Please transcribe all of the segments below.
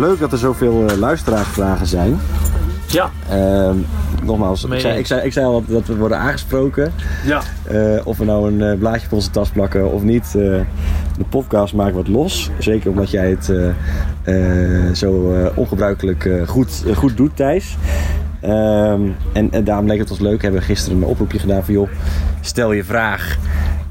leuk dat er zoveel uh, luisteraarsvragen zijn. Ja. Uh, nogmaals, ik zei, ik, zei, ik zei al dat we worden aangesproken. Ja. Uh, of we nou een uh, blaadje op onze tas plakken of niet. Uh, de podcast maakt wat los. Zeker omdat jij het zo ongebruikelijk goed, goed doet, Thijs. Ehm, en, en, daarom leek het ons leuk. We hebben gisteren een oproepje gedaan van joh, stel je vraag.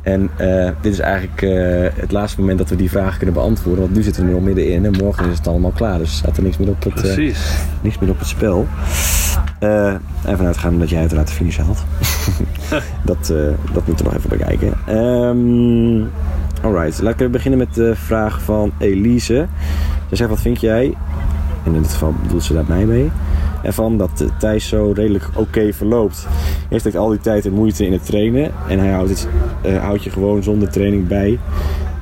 En uh, dit is eigenlijk uh, het laatste moment dat we die vraag kunnen beantwoorden. Want nu zitten we er nog middenin en morgen is het allemaal klaar. Dus er staat er niks meer op het, uh, niks meer op het spel. en vanuit gaan dat jij uiteraard de finish haalt. dat, dat moeten we nog even bekijken. Um, alright, laten we beginnen met de vraag van Elise. Ze zegt, wat vind jij? En in dit geval bedoelt ze daar mij mee ervan dat Thijs zo redelijk oké verloopt. Hij heeft al die tijd en moeite in het trainen en hij houdt, het, uh, houdt je gewoon zonder training bij.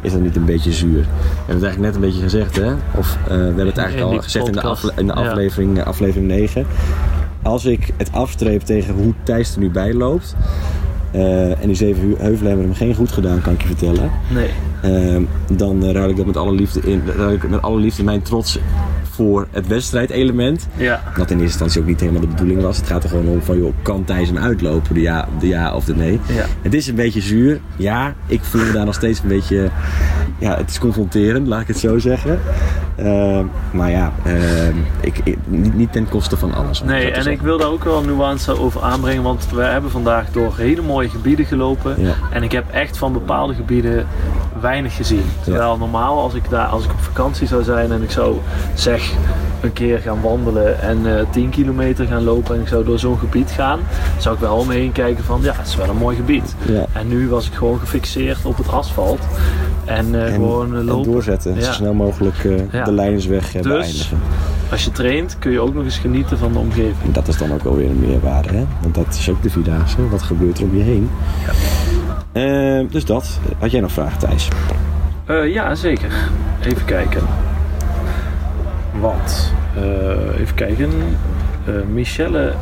Is dat niet een beetje zuur? We hebben het eigenlijk net een beetje gezegd, hè? Of uh, we hebben het eigenlijk al gezegd in de, afle in de aflevering, ja. aflevering 9. Als ik het afstreep tegen hoe Thijs er nu bij loopt. Uh, en die zeven heuvelen hebben hem geen goed gedaan, kan ik je vertellen. Nee. Uh, dan ruil ik dat met alle liefde in. Ruil ik met alle liefde mijn trots voor het wedstrijdelement. Ja. Wat in eerste instantie ook niet helemaal de bedoeling was. Het gaat er gewoon om van, joh, kan Thijs hem uitlopen? De ja, de ja of de nee. Ja. Het is een beetje zuur. Ja, ik voel me daar nog steeds een beetje... Ja, het is confronterend, laat ik het zo zeggen. Uh, maar ja, uh, ik, ik, niet, niet, ten koste van alles. Nee, en ik wil daar ook wel een nuance over aanbrengen. Want we hebben vandaag door hele mooie gebieden gelopen. Ja. En ik heb echt van bepaalde gebieden weinig gezien. Terwijl ja. normaal als ik, daar, als ik op vakantie zou zijn en ik zou zeg een keer gaan wandelen en uh, 10 kilometer gaan lopen en ik zou door zo'n gebied gaan, zou ik wel omheen kijken van ja, het is wel een mooi gebied. Ja. En nu was ik gewoon gefixeerd op het asfalt en, uh, en gewoon uh, lopen. En doorzetten, ja. zo snel mogelijk ja. de lijnsweg dus, beëindigen. Als je traint kun je ook nog eens genieten van de omgeving. En dat is dan ook wel weer een meerwaarde, hè? want dat is ook de Vierdaagse. Wat gebeurt er om je heen? Dus dat. Had jij nog vragen, Thijs? Ja, zeker. Even kijken. Want, uh, even kijken. Michelle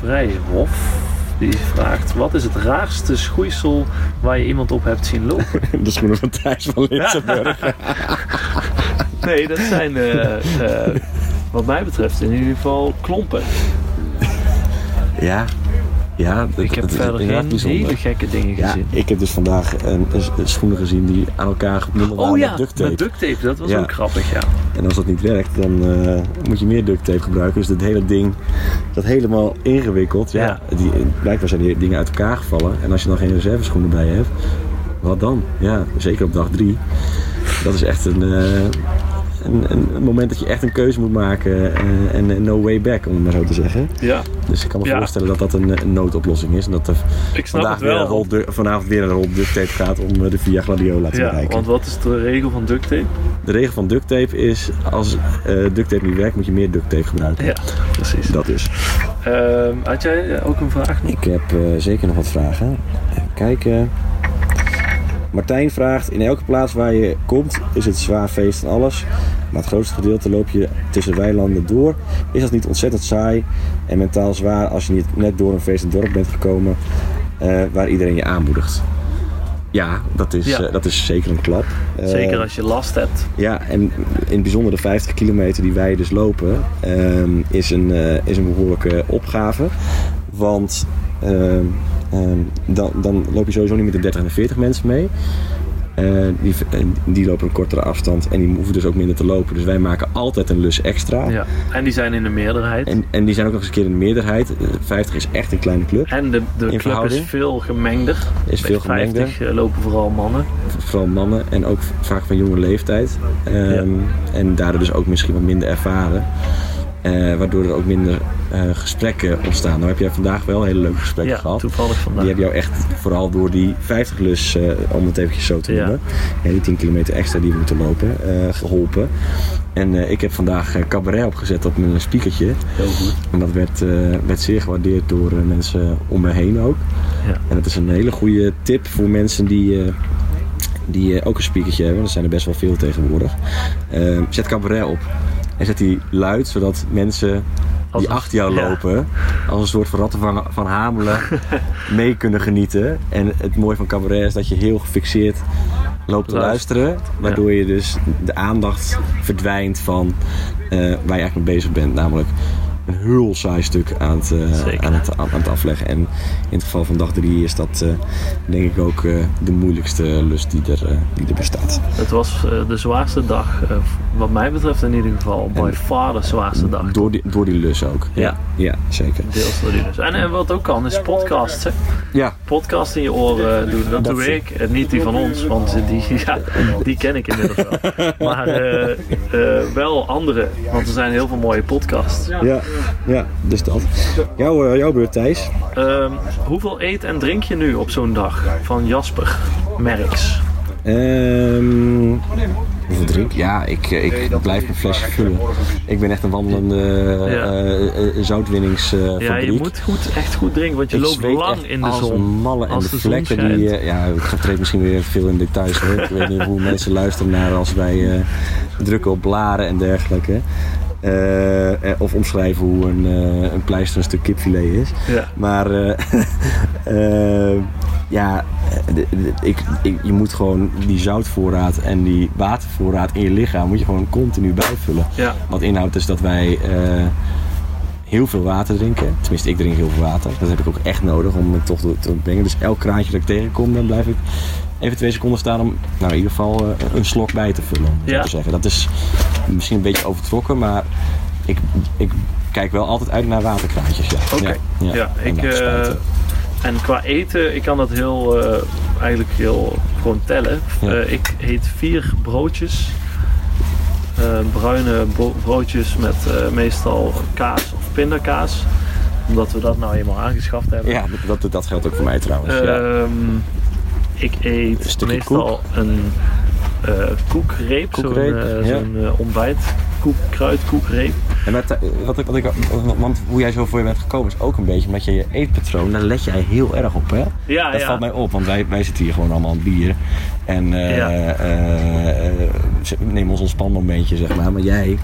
Vrijhof. Die vraagt: Wat is het raarste schoeisel waar je iemand op hebt zien lopen? De schoenen van Thijs van Litsenburg. nee, dat zijn, wat mij betreft, in ieder geval klompen. Ja, ja, dat, ik heb dat is verder geen bijzonder. hele gekke dingen gezien. Ja, ik heb dus vandaag een, een schoenen gezien die aan elkaar gebonden waren oh ja, met duct tape. met duct tape. Dat was Ja. ook grappig, ja. En als dat niet werkt, dan uh, moet je meer duct tape gebruiken. Dus het hele ding dat helemaal ingewikkeld. Ja, Ja. Die, blijkbaar zijn die dingen uit elkaar gevallen. En als je dan geen reserveschoenen bij hebt, wat dan? Ja, zeker op dag drie. Dat is echt een, uh, een, een, een moment dat je echt een keuze moet maken. uh, en uh, no way back, om het maar zo te zeggen. Ja, Dus ik kan me Ja. voorstellen dat dat een, een noodoplossing is. En dat er ik snap vandaag het weer een wel. rol du- vanavond weer een rol duct tape gaat om eh, de Via Gladiola te Ja, bereiken. want wat is de regel van duct tape? De regel van duct tape is, als eh duct tape niet werkt, moet je meer duct tape gebruiken. Ja, precies. Dat is. Ehm, had jij ook een vraag nog? Ik heb eh, zeker nog wat vragen. Even kijken. Martijn vraagt, in elke plaats waar je komt is het zwaar feest en alles. Maar het grootste gedeelte loop je tussen weilanden door. Is dat niet ontzettend saai en mentaal zwaar als je niet net door een feest en dorp bent gekomen eh, waar iedereen je aanmoedigt? Ja, dat is, Ja. eh, dat is zeker een klap. Eh, Zeker als je last hebt. Ja, en in het bijzonder de 50 kilometer die wij dus lopen, ehm, is, een, is een behoorlijke opgave. Want ehm, dan, dan loop je sowieso niet met de 30 en de 40 mensen mee. Eh, die, en die lopen een kortere afstand en die hoeven dus ook minder te lopen. Dus wij maken altijd een lus extra. Ja. En die zijn in de meerderheid. En, en die zijn ook nog eens een keer in de meerderheid. Eh, 50 is echt een kleine club. En de, de club is veel gemengder. Is Bij veel gemengder. 50 eh, lopen vooral mannen. Vooral mannen en ook vaak van jonge leeftijd. Ehm, En daardoor dus ook misschien wat minder ervaren. Eh, waardoor er ook minder eh, gesprekken ontstaan. Nou heb jij vandaag wel hele leuke gesprekken Ja, gehad. toevallig vandaag. Die hebben jou echt vooral door die 50 lus, eh, om het eventjes zo te Ja. noemen. En die 10 kilometer extra die we moeten lopen, eh, geholpen. En ik heb vandaag cabaret opgezet op mijn speakertje. Heel goed. En dat werd, werd zeer gewaardeerd door mensen om me heen ook. Ja. En dat is een hele goede tip voor mensen die, die ook een speakertje hebben. Er zijn er best wel veel tegenwoordig. Zet cabaret op. En zet die luid, zodat mensen Als die een- achter jou ja. lopen, als een soort van ratten van, van Hamelen, mee kunnen genieten. En het mooie van cabaret is dat je heel gefixeerd loopt te Luister. luisteren. Waardoor je dus de aandacht verdwijnt van eh, waar je eigenlijk mee bezig bent. Namelijk een heel saai stuk aan het, eh, aan, het, aan, het afleggen. En in het geval van dag 3 is dat eh, denk ik ook de moeilijkste lust die er, die er bestaat. Het was de zwaarste dag, wat mij betreft in ieder geval, by En- far de zwaarste dag. Door die, door die lus ook. Ja. ja zeker. Deels door die dus. En, en wat ook kan, is podcasts. Hè. Ja, Podcast in je oren doen, dat, Dat doe ik. En niet die van ons, want die, ja, die ken ik inmiddels wel. Maar eh, eh, wel andere, want er zijn heel veel mooie podcasts. ja, ja dus dat. Jouw, eh, jouw beurt Thijs. Ehm, hoeveel eet en drink je nu op zo'n dag van Jasper Merks? Ehm hoeveel drink? Ja, ik, eh, ik blijf mijn flesje vullen. Ik ben echt een wandelende Ja. eh, eh, zoutwinningsfabriek. Ja, je moet goed, echt goed drinken, want je Ik loopt lang echt in de als zon. een malle en Als de de zon vlekken schijnt. die... ja, ik treed misschien weer veel in details hoor. Ik weet niet hoe mensen luisteren naar als wij eh, drukken op blaren en dergelijke. Of omschrijven hoe een, eh, een pleister een stuk kipfilet is. Ja. Maar eh, eh, ja, eh, de- de- ik, ik, je moet gewoon die zoutvoorraad en die watervoorraad in je lichaam moet je gewoon continu bijvullen. Ja, Wat inhoudt dus dat wij eh, heel veel water drinken. Tenminste, ik drink heel veel water. Dat heb ik ook echt nodig om het toch te, brengen. Dus elk kraantje dat ik tegenkom, dan blijf ik even twee seconden staan om nou, in ieder geval eh, een slok bij te vullen. Om Ja. te zeggen. Dat is misschien een beetje overtrokken, maar ik, ik kijk wel altijd uit naar waterkraantjes. Ja, Oké. Ja, ik. En qua eten, ik kan dat heel, eh, eigenlijk heel gewoon tellen. Ja. Eh, ik eet vier broodjes. Eh, bruine bro- broodjes met meestal kaas of pindakaas. Omdat we dat nou eenmaal aangeschaft hebben. ja, dat, dat, geldt ook voor mij trouwens. ja. Ehm, ik eet Een meestal een koekreep, Koekreep, zo'n ja. eh, ontbijt, koek, kruidkoekreep. En met, eh, wat ik, wat ik, want hoe jij zo voor je bent gekomen is ook een beetje omdat je je eetpatroon, daar let jij heel erg op hè? Ja, Dat ja. valt mij op, want wij, wij zitten hier gewoon allemaal aan bier. En Ja. eh, eh, nemen ons ontspanmomentje, zeg maar. Maar jij,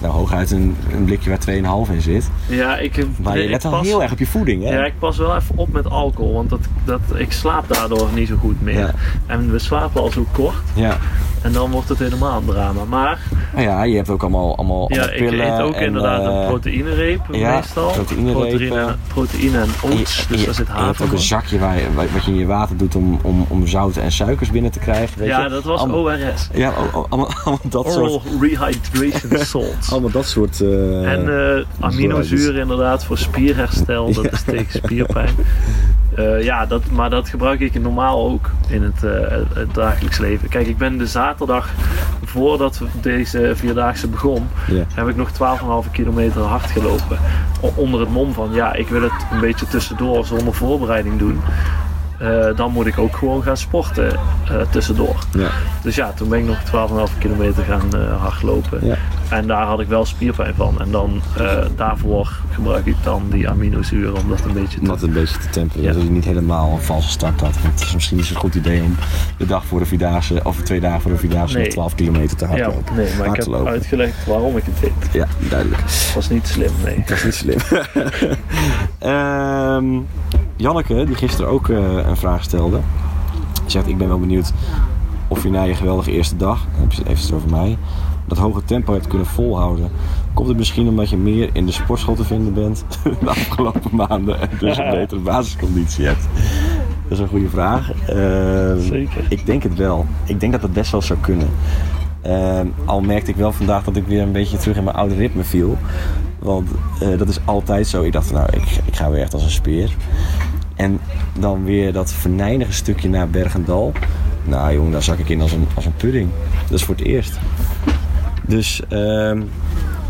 nou hooguit een, een blikje waar 2,5 in zit. Ja, ik, Maar je ik let pas- heel erg op je voeding, hè? Ja, ik pas wel even op met alcohol, want dat, dat, ik slaap daardoor niet zo goed meer. Ja. En we slapen al zo kort Ja. en dan wordt het helemaal een drama. Maar Nou ja, je hebt ook allemaal, allemaal, ja, allemaal ik pillen. eet ook en, inderdaad eh, een proteïnereep ja, meestal. Proteïne, proteïne en en je- oats, en dus je- daar zit en je hebt haver ook een zakje waar je, wat je in je water doet om, om, om zouten en suikers binnen te krijgen. Weet Ja, je? dat was ORS. Ja, al- al- allemaal, allemaal dat Oral soort... Rehydration Allemaal dat soort... eh, En eh, aminozuren inderdaad voor spierherstel, dat Ja. is tegen spierpijn. Eh, ja, dat, maar dat gebruik ik normaal ook in het, het dagelijks leven. Kijk, ik ben de zaterdag voordat deze vierdaagse begon, heb ik nog 12,5 kilometer hard gelopen. Onder het mom van, ja, ik wil het een beetje tussendoor zonder voorbereiding doen. Dan moet ik ook gewoon gaan sporten tussendoor. Ja. Dus ja, toen ben ik nog 12,5 kilometer gaan eh, hardlopen. Ja. En daar had ik wel spierpijn van. En dan eh, daarvoor gebruik ik dan die aminozuren om dat een beetje Om te... dat een beetje te temperen, Ja. dat je niet helemaal een valse start had. Want het is misschien niet zo'n goed idee om de dag voor de Vierdaagse, of twee dagen voor de Vierdaagse, Nee. nog 12 kilometer te Ja, hardlopen. nee, maar ik heb uitgelegd waarom ik het deed. Ja, duidelijk. Dat was niet slim, nee. Dat is niet slim. Ehm, Janneke, die gisteren ook eh, een vraag stelde, zegt: Ik ben wel benieuwd of je na je geweldige eerste dag, dan heb je het even over mij, dat hoge tempo hebt kunnen volhouden. Komt het misschien omdat je meer in de sportschool te vinden bent de afgelopen maanden en dus een betere basisconditie hebt? Dat is een goede vraag. Ehm, Zeker. Ik denk het wel. Ik denk dat dat best wel zou kunnen. Ehm, al merkte ik wel vandaag dat ik weer een beetje terug in mijn oude ritme viel. Want eh, dat is altijd zo. Ik dacht, nou, ik, ik ga weer echt als een speer. En dan weer dat venijnige stukje naar Bergendal. Nou jongen, daar zak ik in als een, als een pudding. Dat is voor het eerst. Dus, ehm,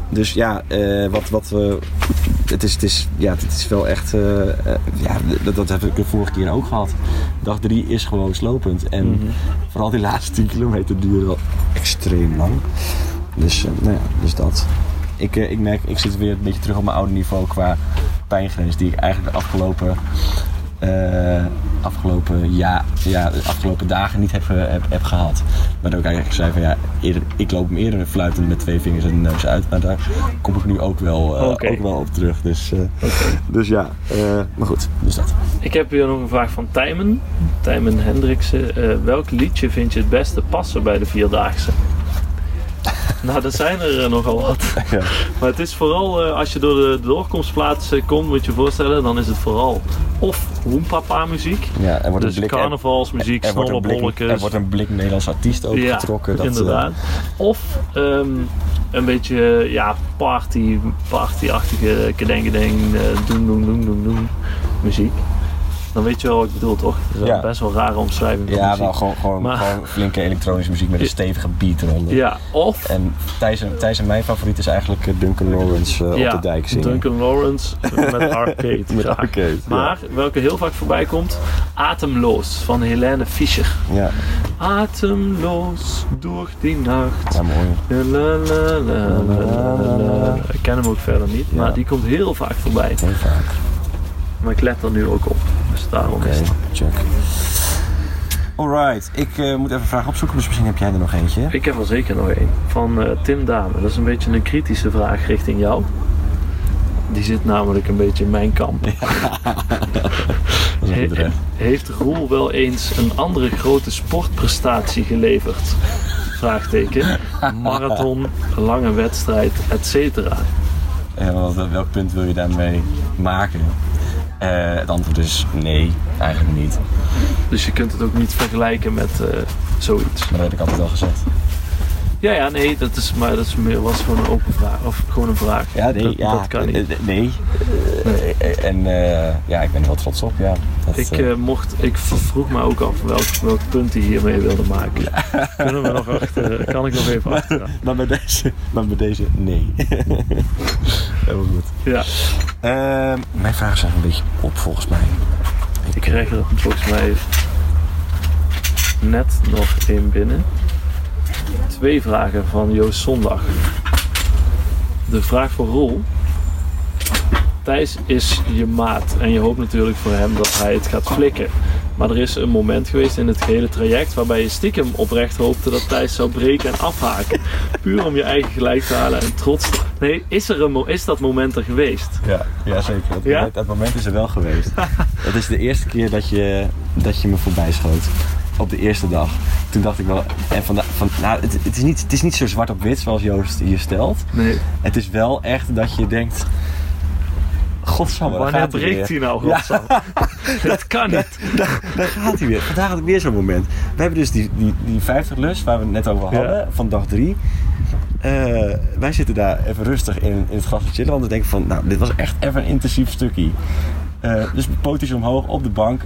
dus ja, eh, wat, wat we. Het is, het, is, ja, het is wel echt. eh, eh, ja, dat, dat heb ik de vorige keer ook gehad. Dag 3 is gewoon slopend. En Mhm. vooral die laatste 10 kilometer duren wel extreem lang. Dus, nou ja, dus dat. Ik, ik merk, ik zit weer een beetje terug op mijn oude niveau qua pijngrens. Die ik eigenlijk de afgelopen afgelopen, ja, ja, afgelopen dagen niet heb, eh, heb, heb gehad. Maar ook eigenlijk zei van ja, eerder, ik loop me eerder fluitend met twee vingers en de neus uit. Maar daar kom ik nu ook wel, eh, ook wel op terug. Dus, eh, dus ja, eh, maar goed, dus dat. Ik heb hier nog een vraag van Tijmen. Tijmen Hendriksen. Eh, welk liedje vind je het beste passen bij de Vierdaagse? nou, dat zijn er eh, nogal wat. Ja. Maar het is vooral eh, als je door de doorkomstplaats eh, komt, moet je je voorstellen, dan is het vooral of hoempapa muziek. Ja, er wordt Dus blik, carnavalsmuziek, er, wordt een blik, er wordt een blik Nederlands artiest ook getrokken. Dat, inderdaad. Of ehm, een beetje ja, party, partyachtige kedengedeng, eh doen, doen, doen, doen, doen muziek. Dan weet je wel wat ik bedoel, toch? Dat is wel best wel rare omschrijving ja, muziek. wel gewoon, gewoon, Maar- gewoon flinke elektronische muziek met een stevige beat eronder. Ja, of En Thijs en, Thijs en mijn favoriet is eigenlijk eh, Duncan Lawrence eh, op de dijk zingen. Duncan Lawrence met Arcade. Met. Arcade. Maar welke heel vaak voorbij komt, Atemloos van Helene Fischer. Ja, Atemloos door die nacht. ja mooi. La, la, la. Ik ken hem ook verder niet, Ja. maar die komt heel vaak voorbij. Heel vaak. Maar ik let er nu ook op. Dus daarom Oké, is het. check. Alright, ik eh, moet even een vraag opzoeken, dus misschien heb jij er nog eentje. Ik heb er zeker nog één. Van eh, Tim Dame. Dat is een beetje een kritische vraag richting jou. Die zit namelijk een beetje in mijn kamp. Een He- heeft Roel wel eens een andere grote sportprestatie geleverd? Vraagteken. Marathon, lange wedstrijd, etc. En wat- welk punt wil je daarmee maken? Eh, het antwoord is nee, eigenlijk niet. Dus je kunt het ook niet vergelijken met eh, zoiets. Maar dat heb ik altijd al gezegd. Ja, ja, nee, dat is, maar dat is meer, was gewoon een open vraag. Of gewoon een vraag. Ja, nee, dat, ja, dat kan niet. eh, eh, nee. Eh, en eh, ja, ik ben er wel trots op, ja. Dat, Ik, eh, eh, mocht, ik vroeg me ook af welk, welk punt hij hiermee wilde maken. Kunnen we nog achter, kan ik nog even achteraan? maar, bij deze, maar bij deze, nee. Heel goed. Ja, Ehm, mijn vragen zijn een beetje op, volgens mij. ik krijg er volgens mij net nog één binnen. Twee vragen van Joost Zondag. De vraag voor Roel. Thijs is je maat en je hoopt natuurlijk voor hem dat hij het gaat flikken. Maar er is een moment geweest in het gehele traject waarbij je stiekem oprecht hoopte dat Thijs zou breken en afhaken. Puur om je eigen gelijk te halen en trots. te- Nee, is, er een is dat moment er geweest? Ja, ja zeker. Dat, Ja? Moment, dat moment is er wel geweest. Het is de eerste keer dat je, dat je me voorbij schoot. Op de eerste dag. Toen dacht ik wel, en van, van, nou, het, het, is niet, het is niet zo zwart op wit zoals Joost hier stelt. Nee. Het is wel echt dat je denkt, godsamme, Wanneer hij breekt hij nou, Ja. godsamme? Dat kan niet. Daar, daar gaat hij weer. Vandaag had ik weer zo'n moment. We hebben dus die, die, die 50 lus waar we het net over Ja. hadden, van dag 3. wij zitten daar even rustig in, in het gras te chillen, want we denken van, nou, dit was echt even een intensief stukje. Eh, dus pootjes omhoog op de bank.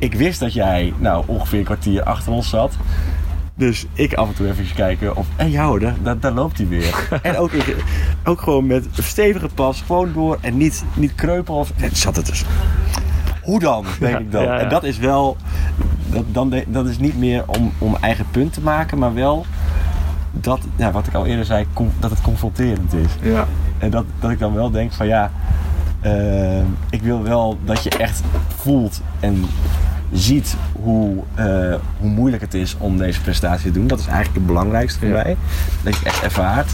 Ik wist dat jij, nou, ongeveer een kwartier achter ons zat. Dus ik af en toe even kijken of, en jou, daar, daar, daar loopt hij weer. en ook, in- ook gewoon met stevige pas, gewoon door en niet, niet kreupel. Het zat het dus. Hoe dan, denk Ja, ik dan. ja, ja. En dat is wel, dat, dan, dat is niet meer om, om eigen punt te maken, maar wel dat, ja, wat ik al eerder zei, dat het confronterend is. Ja. En dat, dat ik dan wel denk van ja, eh, ik wil wel dat je echt voelt en ziet hoe, eh, hoe moeilijk het is om deze prestatie te doen. Dat is eigenlijk het belangrijkste voor Ja. mij. Dat je het echt ervaart.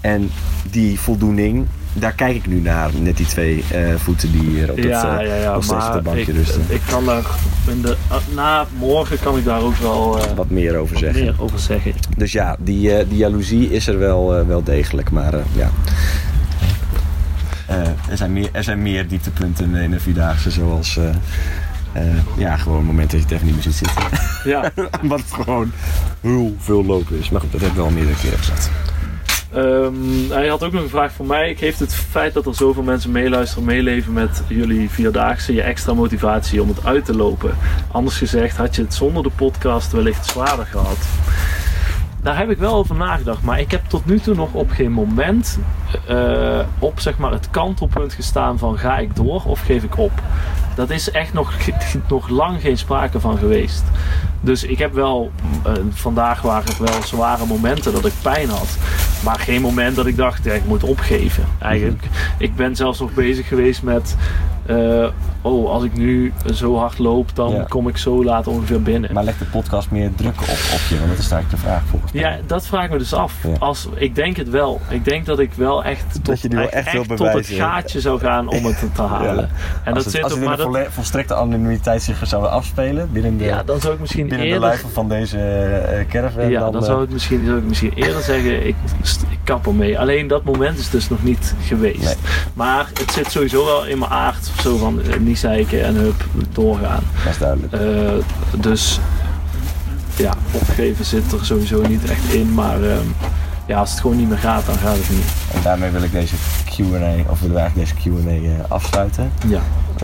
En die voldoening, daar kijk ik nu naar. Net die twee eh, voeten die hier op, dat, Ja, eh, ja, ja, maar dat bankje ik, rusten. ik kan daar in de, na morgen kan ik daar ook wel Wat meer over wat zeggen. meer over zeggen. Dus ja, die, die jaloezie is er wel, wel degelijk. Maar ja. Er, zijn meer, er zijn meer dieptepunten in de Vierdaagse. Zoals ja, gewoon momenten dat je het even niet meer ziet zitten. Ja, Wat gewoon heel veel lopen is. Maar goed, dat heb ik wel meerdere keren gezegd. Ehm, hij had ook nog een vraag voor mij. Ik heeft het feit dat er zoveel mensen meeluisteren, meeleven met jullie vierdaagse, je extra motivatie om het uit te lopen. Anders gezegd, had je het zonder de podcast wellicht zwaarder gehad. Daar heb ik wel over nagedacht, maar ik heb tot nu toe nog op geen moment eh, op zeg maar, het kantelpunt gestaan van ga ik door of geef ik op. Dat is echt nog, nog lang geen sprake van geweest. Dus ik heb wel, eh, vandaag waren het wel zware momenten dat ik pijn had. Maar geen moment dat ik dacht, ja, ik moet opgeven. Eigenlijk, ik ben zelfs nog bezig geweest met, eh, oh, als ik nu zo hard loop, dan Ja. kom ik zo laat ongeveer binnen. Maar leg de podcast meer druk op, op je, want dat is eigenlijk de vraag volgens mij. Ja, dat vraag ik me dus af. Ja. Als, ik denk het wel. Ik denk dat ik wel echt tot, je nu wel echt wil tot het gaatje zou gaan om het te halen. En als dat het, zit als op het in maar dat, volle- volstrekte anonimiteit zich zou afspelen binnen de, Ja, dan zou ik misschien binnen de eerder... lijven van deze eh, caravan. Ja, dan, dan eh, zou ik misschien, zou ik misschien eerder zeggen, ik, ik kap ermee. Alleen dat moment is dus nog niet geweest. Nee. Maar het zit sowieso wel in mijn aard. Zo van eh, niet zeiken en hup, doorgaan. dat is duidelijk. Eh, dus ja, opgeven zit er sowieso niet echt in. Maar ehm, ja, als het gewoon niet meer gaat, dan gaat het niet. En daarmee wil ik deze Q&A, of willen we eigenlijk deze Q&A eh, afsluiten. Ja.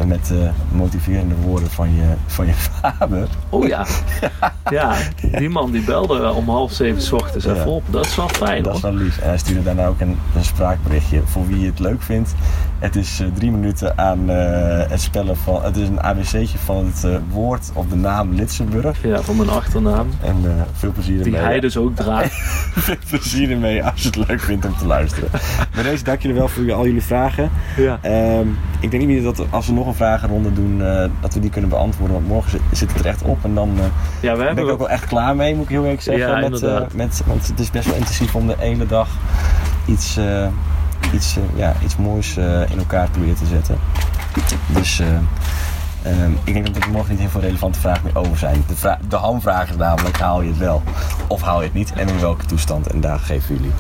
Met eh, motiverende woorden van je, van je vader. Oh ja. ja, die man die belde om half zeven 's ochtends even Ja. op. Dat is wel fijn Dat hoor. is wel lief. En hij stuurde daarna ook een, een spraakberichtje voor wie het leuk vindt. Het is eh, drie minuten aan eh, het spellen van. Het is een ABC'tje van het eh, woord of de naam Litsenburg. Ja, van mijn achternaam. En veel plezier Die ermee. hij dus ook draagt. Veel plezier ermee als je het leuk vindt om te luisteren. Bij deze dank jullie wel voor al jullie vragen. Ja. Ehm, ik denk niet meer dat als we nog een vragenronde doen, dat we die kunnen beantwoorden. Want morgen zit, het er echt op. En dan eh, Ja, we ben ik ook wel echt klaar mee, moet ik heel eerlijk zeggen. Ja, met, inderdaad. met, want het is best wel intensief om de hele dag iets, iets, eh, ja, iets moois eh, in elkaar proberen te zetten. Dus eh, ehm, ik denk dat er morgen niet heel veel relevante vragen meer over zijn. De, vra- de hamvraag is namelijk, haal je het wel of haal je het niet en in welke toestand. En daar geven jullie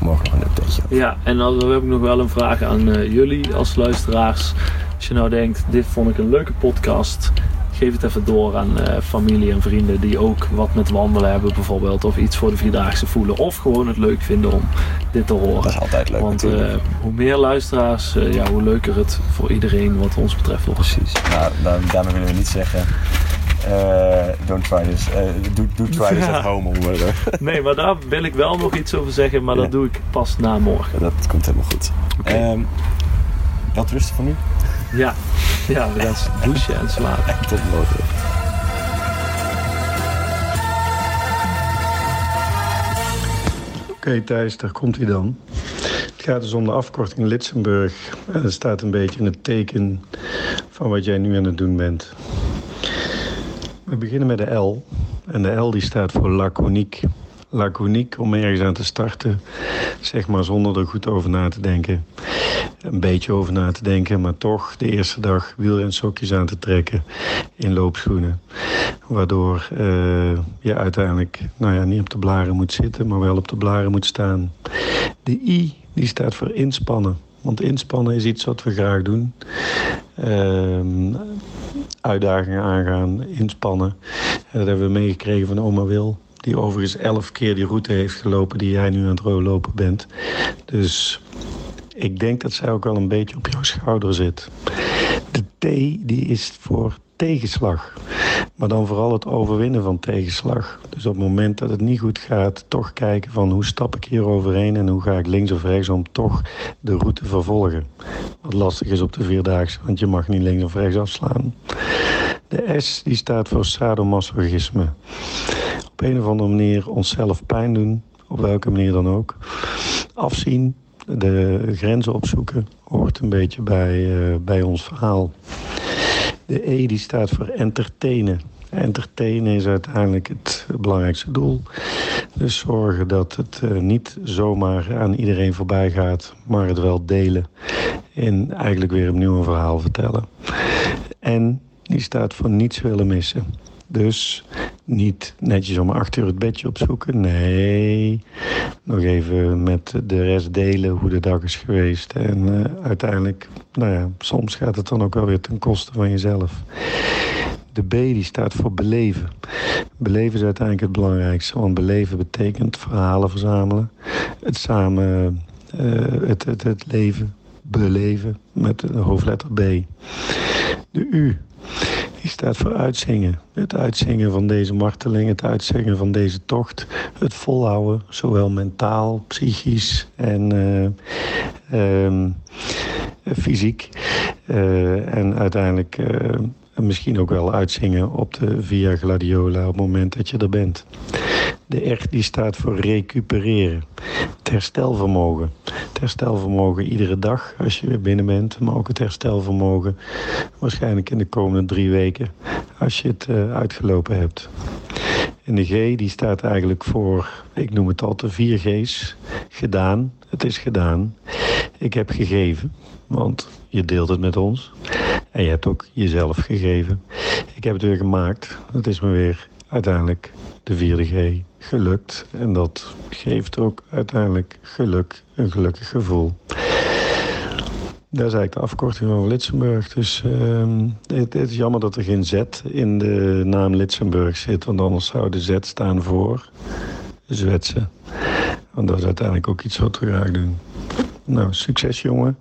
morgen nog een updateje over. Ja, en dan heb ik nog wel een vraag aan jullie als luisteraars. Als je nou denkt, dit vond ik een leuke podcast. Geef het even door aan eh, familie en vrienden die ook wat met wandelen hebben bijvoorbeeld. Of iets voor de Vierdaagse voelen. Of gewoon het leuk vinden om dit te horen. Dat is altijd leuk Want eh, hoe meer luisteraars, eh, ja, hoe leuker het voor iedereen wat ons betreft wordt. Precies. Nou, daar- daarmee willen we niet zeggen. don't try this. do, do try this at home. Om, eh, Nee, maar daar wil ik wel nog iets over zeggen. Maar Ja. dat doe ik pas na morgen. dat komt helemaal goed. Oké. Ehm, wat rusten van nu? Ja, ja we gaan douchen en slapen. Tot morgen. Oké Thijs, daar komt hij dan. Het gaat dus om de afkorting Litsenburg. En dat staat een beetje in het teken van wat jij nu aan het doen bent. We beginnen met de L. En de L die staat voor laconiek. Laconiek om ergens aan te starten. Zeg maar zonder er goed over na te denken. Een beetje over na te denken, maar toch de eerste dag wielrensokjes aan te trekken in loopschoenen. Waardoor eh, je uiteindelijk nou ja, niet op de blaren moet zitten, maar wel op de blaren moet staan. De I die staat voor inspannen. Want inspannen is iets wat we graag doen. Ehm, uitdagingen aangaan, inspannen. En dat hebben we meegekregen van oma Wil. Die overigens elf keer die route heeft gelopen die jij nu aan het lopen bent. Dus ik denk dat zij ook wel een beetje op jouw schouder zit. De T die is voor tegenslag. Maar dan vooral het overwinnen van tegenslag. Dus op het moment dat het niet goed gaat, toch kijken van hoe stap ik hier overheen en hoe ga ik links of rechts om toch de route vervolgen. Wat lastig is op de vierdaagse, want je mag niet links of rechts afslaan. De S die staat voor sadomasochisme. Op een of andere manier onszelf pijn doen, op welke manier dan ook. Afzien, de grenzen opzoeken, hoort een beetje bij, eh, bij ons verhaal. De E die staat voor entertainen. Entertainen is uiteindelijk het belangrijkste doel. Dus zorgen dat het eh, niet zomaar aan iedereen voorbij gaat, maar het wel delen. En eigenlijk weer opnieuw een verhaal vertellen. En die staat voor niets willen missen. Dus niet netjes om acht uur het bedje opzoeken. Nee, nog even met de rest delen hoe de dag is geweest. En eh, uiteindelijk, nou ja, soms gaat het dan ook wel weer ten koste van jezelf. De B die staat voor beleven. Beleven is uiteindelijk het belangrijkste. Want beleven betekent verhalen verzamelen. Het samen, eh, het, het, het leven beleven met de hoofdletter B. De U die staat voor uitzingen. Het uitzingen van deze marteling, het uitzingen van deze tocht. Het volhouden, zowel mentaal, psychisch en eh, ehm, fysiek. Eh, en uiteindelijk eh, misschien ook wel uitzingen op de Via Gladiola op het moment dat je er bent. De R die staat voor recupereren. Het herstelvermogen. Het herstelvermogen iedere dag als je weer binnen bent. Maar ook het herstelvermogen waarschijnlijk in de komende drie weken als je het uh, uitgelopen hebt. En de G die staat eigenlijk voor, ik noem het altijd vier G's. Gedaan, het is gedaan. Ik heb gegeven, want je deelt het met ons. En je hebt ook jezelf gegeven. Ik heb het weer gemaakt. Het is me weer uiteindelijk de vierde G gelukt. En dat geeft ook uiteindelijk geluk, een gelukkig gevoel. Dat is eigenlijk de afkorting van Litsenburg. Dus het, het, is jammer dat er geen Z in de naam Litsenburg zit. Want anders zou de Z staan voor Zwetsen. Want dat is uiteindelijk ook iets wat we graag doen. Nou, succes jongen.